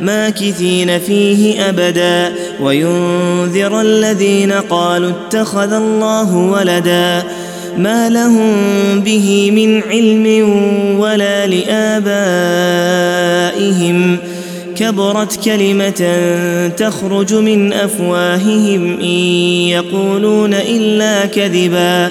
ماكثين فيه أبدا وينذر الذين قالوا اتخذ الله ولدا ما لهم به من علم ولا لآبائهم كبرت كلمة تخرج من أفواههم إن يقولون إلا كذبا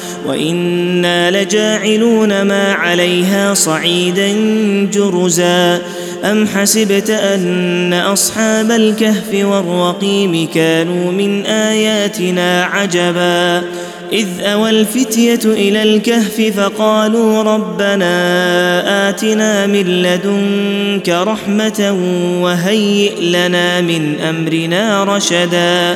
وإنا لجاعلون ما عليها صعيدا جرزا. أم حسبت أن أصحاب الكهف والرقيم كانوا من آياتنا عجبا. إذ أوى الفتية إلى الكهف فقالوا ربنا آتنا من لدنك رحمة وهيئ لنا من أمرنا رشدا.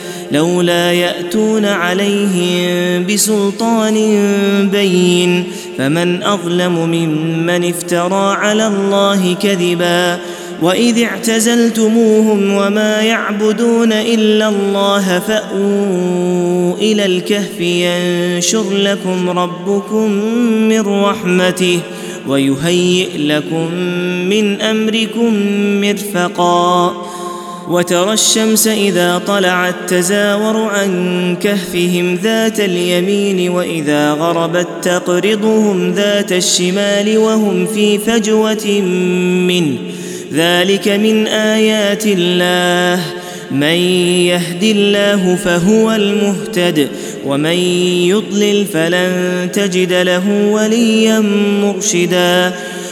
لولا يأتون عليهم بسلطان بين فمن أظلم ممن افترى على الله كذبا وإذ اعتزلتموهم وما يعبدون إلا الله فأووا إلى الكهف ينشر لكم ربكم من رحمته ويهيئ لكم من أمركم مرفقا وترى الشمس إذا طلعت تزاور عن كهفهم ذات اليمين وإذا غربت تقرضهم ذات الشمال وهم في فجوة منه. ذلك من آيات الله. من يهد الله فهو المهتد ومن يضلل فلن تجد له وليا مرشدا.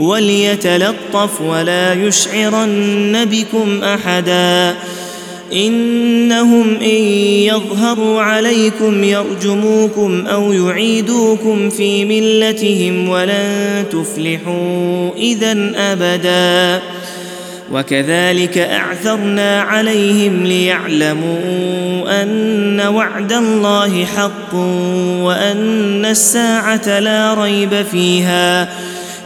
وليتلطف ولا يشعرن بكم أحدا. إنهم إن يظهروا عليكم يرجموكم أو يعيدوكم في ملتهم ولن تفلحوا إذا أبدا. وكذلك أعثرنا عليهم ليعلموا أن وعد الله حق وأن الساعة لا ريب فيها.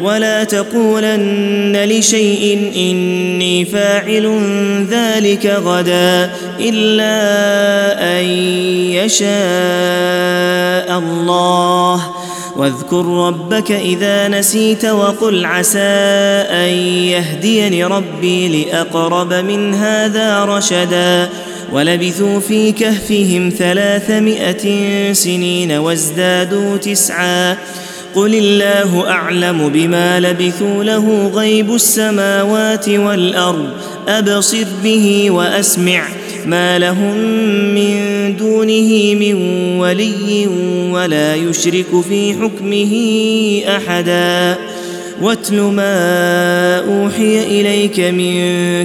ولا تقولن لشيء إني فاعل ذلك غدا إلا أن يشاء الله. واذكر ربك إذا نسيت وقل عسى أن يهديني ربي لأقرب من هذا رشدا. ولبثوا في كهفهم ثلاثمائة سنين وازدادوا تسعا. قل الله أعلم بما لبثوا له غيب السماوات والأرض. أبصر به وأسمع ما لهم من دونه من ولي ولا يشرك في حكمه أحدا. واتل ما أوحي إليك من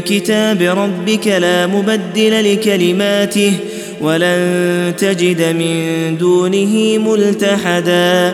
كتاب ربك لا مبدل لكلماته ولن تجد من دونه ملتحدا.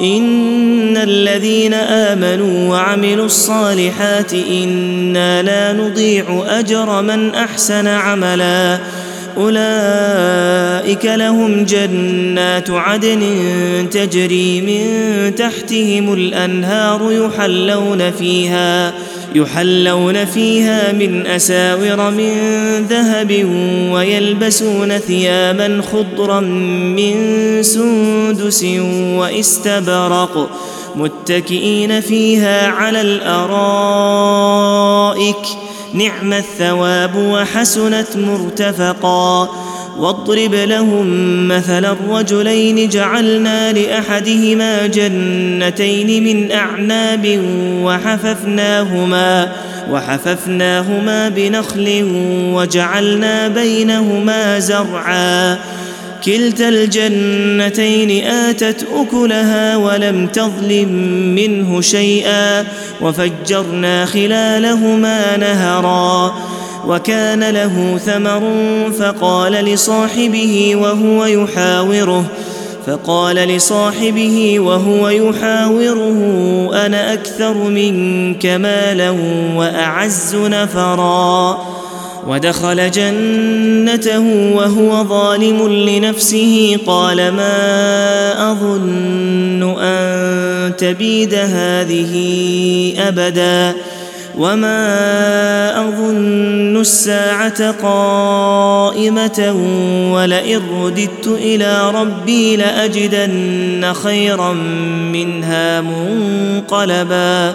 ان الذين امنوا وعملوا الصالحات أنا لا نضيع اجر من احسن عملا أولئك لهم جنات عدن تجري من تحتهم الأنهار يحلون فيها يحلون فيها من أساور من ذهب ويلبسون ثيابا خضرا من سندس واستبرق متكئين فيها على الأرائك نعم الثواب وحسنت مرتفقا. واضرب لهم مثل الرجلين جعلنا لأحدهما جنتين من أعناب وحففناهما وحففناهما بنخل وجعلنا بينهما زرعا. كلتا الجنتين آتت أكلها ولم تظلم منه شيئا وفجرنا خلالهما نهرا وكان له ثمر فقال لصاحبه وهو يحاوره فقال لصاحبه وهو يحاوره أنا أكثر منك مالا وأعز نفرا ودخل جنته وهو ظالم لنفسه قال ما أظن أن تبيد هذه أبدا وما أظن الساعة قائمة ولئن رددت إلى ربي لأجدن خيرا منها منقلبا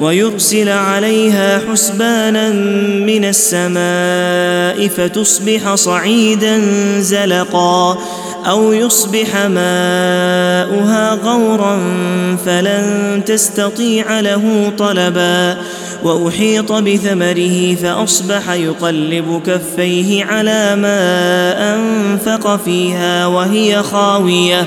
ويرسل عليها حسبانا من السماء فتصبح صعيدا زلقا أو يصبح ماؤها غورا فلن تستطيع له طلبا وأحيط بثمره فأصبح يقلب كفيه على ما أنفق فيها وهي خاوية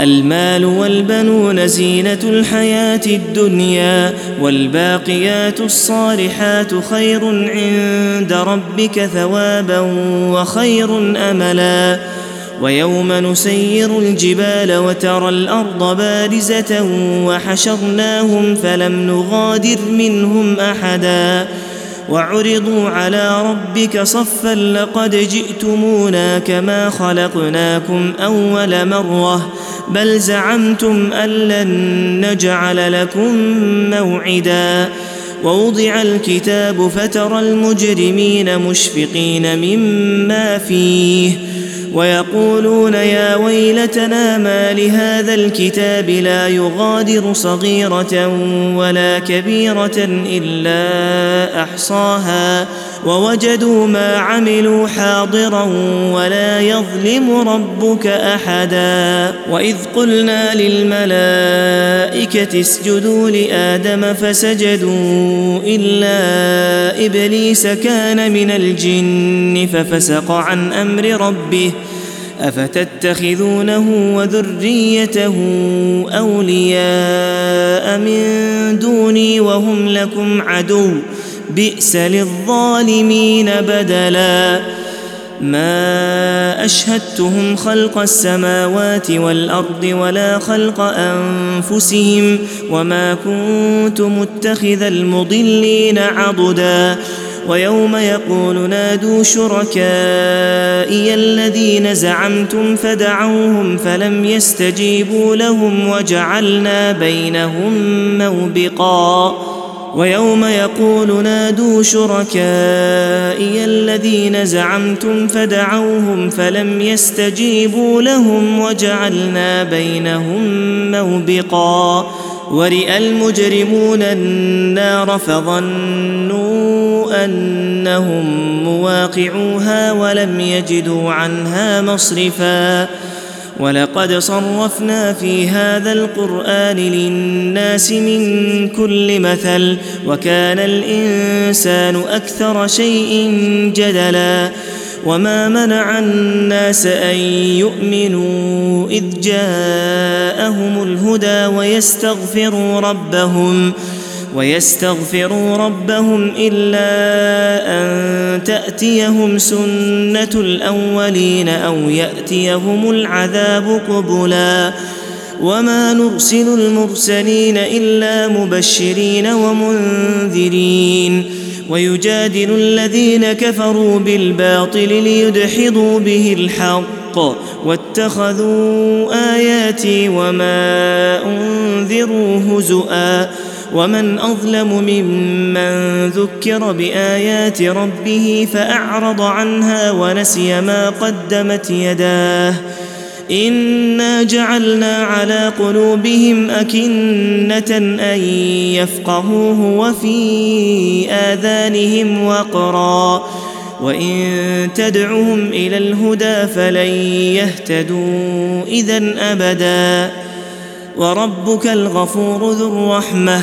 المال والبنون زينة الحياة الدنيا والباقيات الصالحات خير عند ربك ثوابا وخير أملا. ويوم نسير الجبال وترى الأرض بارزة وحشرناهم فلم نغادر منهم أحدا. وعرضوا على ربك صفا لقد جئتمونا كما خلقناكم أول مرة. بل زعمتم أن لن نجعل لكم موعدا. ووضع الكتاب فترى المجرمين مشفقين مما فيه. ويقولون يا ويلتنا ما لهذا الكتاب لا يغادر صغيرة ولا كبيرة إلا أحصاها. ووجدوا ما عملوا حاضرا ولا يظلم ربك أحدا. وإذ قلنا للملائكة اسجدوا لآدم فسجدوا إلا إبليس كان من الجن ففسق عن أمر ربه أفتتخذونه وذريته أولياء من دوني وهم لكم عدو. بئس للظالمين بدلا. ما أشهدتهم خلق السماوات والأرض ولا خلق أنفسهم وما كنت متخذ المضلين عضدا. ويوم يقول نادوا شركائي الذين زعمتم فدعوهم فلم يستجيبوا لهم وجعلنا بينهم موبقا. ويوم يقول نادوا شركائي الذين زعمتم فدعوهم فلم يستجيبوا لهم وجعلنا بينهم موبقا ورئ المجرمون النار فظنوا أنهم مواقعوها ولم يجدوا عنها مصرفا ولقد صرفنا في هذا القرآن للناس من كل مثل وكان الإنسان أكثر شيء جدلا. وما منع الناس أن يؤمنوا إذ جاءهم الهدى ويستغفروا ربهم. ويستغفروا ربهم إلا أن تأتيهم سنة الأولين أو يأتيهم العذاب قبلا. وما نرسل المرسلين إلا مبشرين ومنذرين. ويجادل الذين كفروا بالباطل ليدحضوا به الحق. واتخذوا آياتي وما انذروا هزؤا ومن أظلم ممن ذكر بآيات ربه فأعرض عنها ونسي ما قدمت يداه. إنا جعلنا على قلوبهم أكنة أن يفقهوه وفي آذانهم وقرا. وإن تدعهم إلى الهدى فلن يهتدوا اذا أبدا. وربك الغفور ذو الرحمة.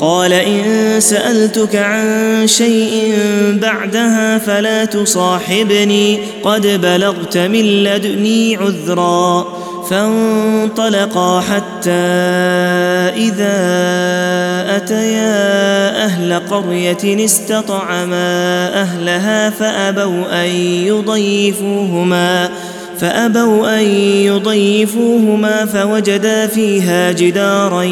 قال إن سألتك عن شيء بعدها فلا تصاحبني. قد بلغت من لدني عذرا. فانطلقا حتى إذا أتيا أهل قرية استطعما أهلها فأبوا أن يضيفوهما. فأبوا أن يضيفوهما فوجدا فيها جدارا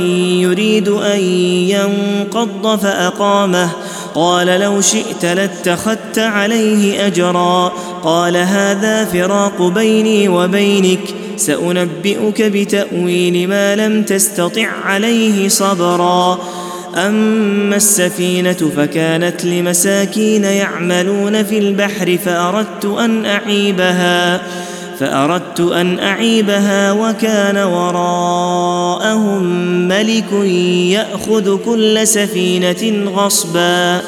يريد أن ينقض فأقامه. قال لو شئت لاتخذت عليه أجرا. قال هذا فراق بيني وبينك. سأنبئك بتأويل ما لم تستطع عليه صبرا. أما السفينة فكانت لمساكين يعملون في البحر فأردت أن أعيبها. فأردت أن أعيبها وكان وراءهم ملك يأخذ كل سفينة غصبا.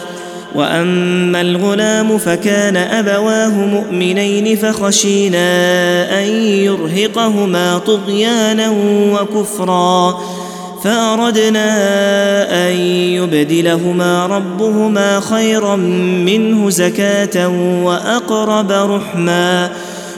وأما الغلام فكان أبواه مؤمنين فخشينا أن يرهقهما طغيانا وكفرا. فأردنا أن يبدلهما ربهما خيرا منه زكاة وأقرب رحما.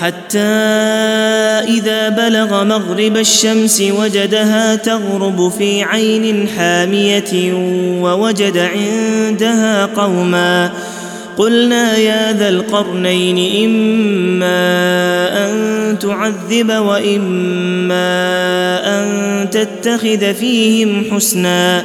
حتى إذا بلغ مغرب الشمس وجدها تغرب في عين حامية ووجد عندها قوما. قلنا يا ذا القرنين إما أن تعذب وإما أن تتخذ فيهم حسنا.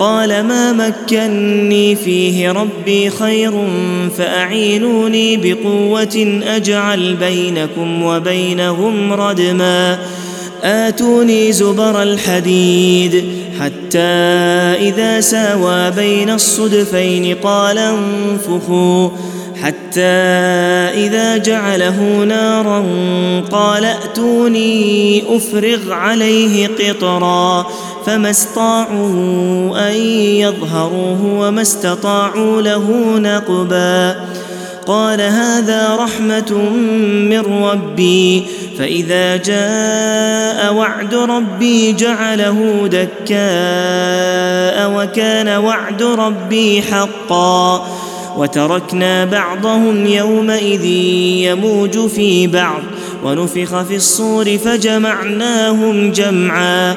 قال ما مكني فيه ربي خير فأعينوني بقوة أجعل بينكم وبينهم ردما. آتوني زبر الحديد حتى إذا ساوى بين الصدفين قال انفخوا. حتى إذا جعله نارا قال ائتوني أفرغ عليه قطرا. فما استطاعوا أن يظهروه وما استطاعوا له نقبا. قال هذا رحمة من ربي. فإذا جاء وعد ربي جعله دكاء وكان وعد ربي حقا. وتركنا بعضهم يومئذ يموج في بعض. ونفخ في الصور فجمعناهم جمعا.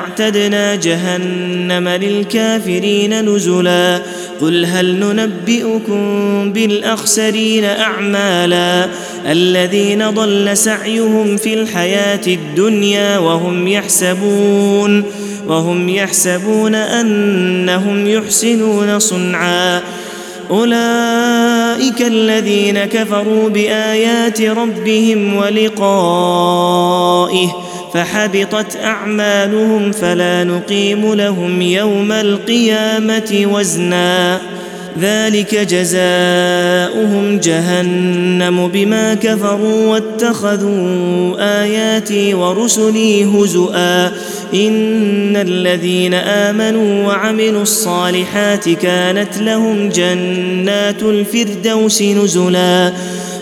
أعتدنا جهنم للكافرين نزلا. قل هل ننبئكم بالأخسرين أعمالا الذين ضل سعيهم في الحياة الدنيا وهم يحسبون وهم يحسبون أنهم يحسنون صنعا. أولئك الذين كفروا بآيات ربهم ولقائه فحبطت أعمالهم فلا نقيم لهم يوم القيامة وزنا. ذلك جزاؤهم جهنم بما كفروا واتخذوا آياتي ورسلي هزؤا. إن الذين آمنوا وعملوا الصالحات كانت لهم جنات الفردوس نزلا.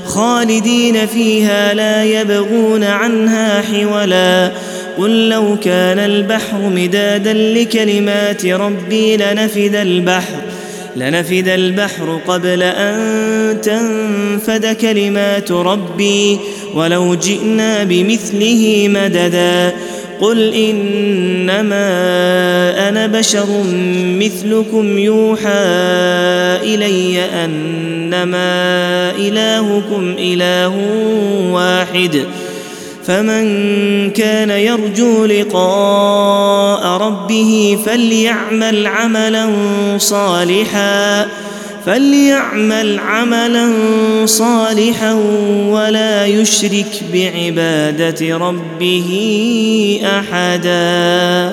خالدين فيها لا يبغون عنها حولا. قل لو كان البحر مدادا لكلمات ربي لنفد البحر لنفد البحر قبل أن تنفد كلمات ربي. ولو جئنا بمثله مددا قل إنما أنا بشر مثلكم يوحى إلي انما إلهكم إله واحد. فمن كان يرجو لقاء ربه فليعمل عملا صالحا فليعمل عملا صالحا ولا يشرك بعبادة ربه أحدا.